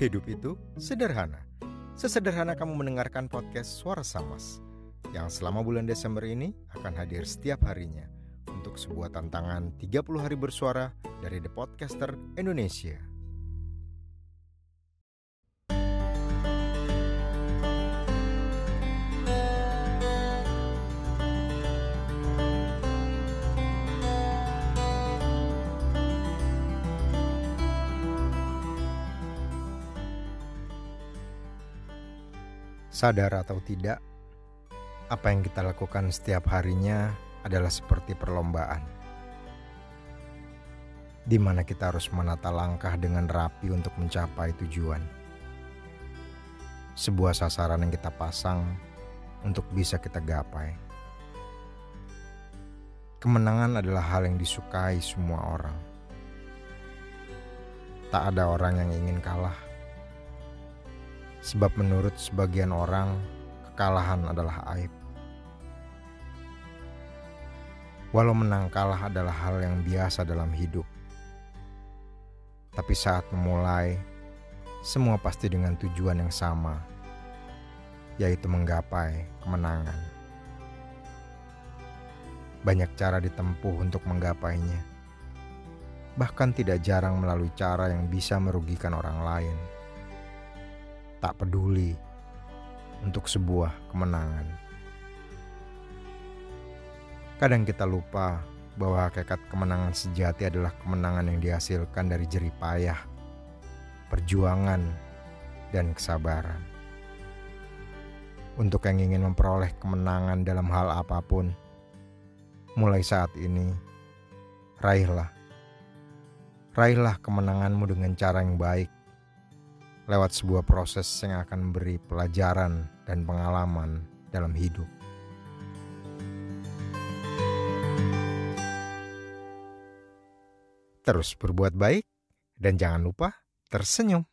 Hidup itu sederhana. Sesederhana kamu mendengarkan podcast Suara Samas yang selama bulan Desember ini akan hadir setiap harinya untuk sebuah tantangan 30 hari bersuara dari The Podcaster Indonesia. Sadar atau tidak, apa yang kita lakukan setiap harinya adalah seperti perlombaan, di mana kita harus menata langkah dengan rapi untuk mencapai tujuan. Sebuah sasaran yang kita pasang untuk bisa kita gapai. Kemenangan adalah hal yang disukai semua orang. Tak ada orang yang ingin kalah Sebab menurut sebagian orang, kekalahan adalah aib. Walau menang kalah adalah hal yang biasa dalam hidup. Tapi saat memulai, semua pasti dengan tujuan yang sama, yaitu menggapai kemenangan. Banyak cara ditempuh untuk menggapainya. Bahkan tidak jarang melalui cara yang bisa merugikan orang lain tak peduli untuk sebuah kemenangan. Kadang kita lupa bahwa hakikat kemenangan sejati adalah kemenangan yang dihasilkan dari jerih payah, perjuangan, dan kesabaran. Untuk yang ingin memperoleh kemenangan dalam hal apa pun, mulai saat ini, raihlah. Raihlah kemenanganmu dengan cara yang baik, lewat sebuah proses yang akan memberi pelajaran dan pengalaman dalam hidup. Terus berbuat baik dan jangan lupa tersenyum.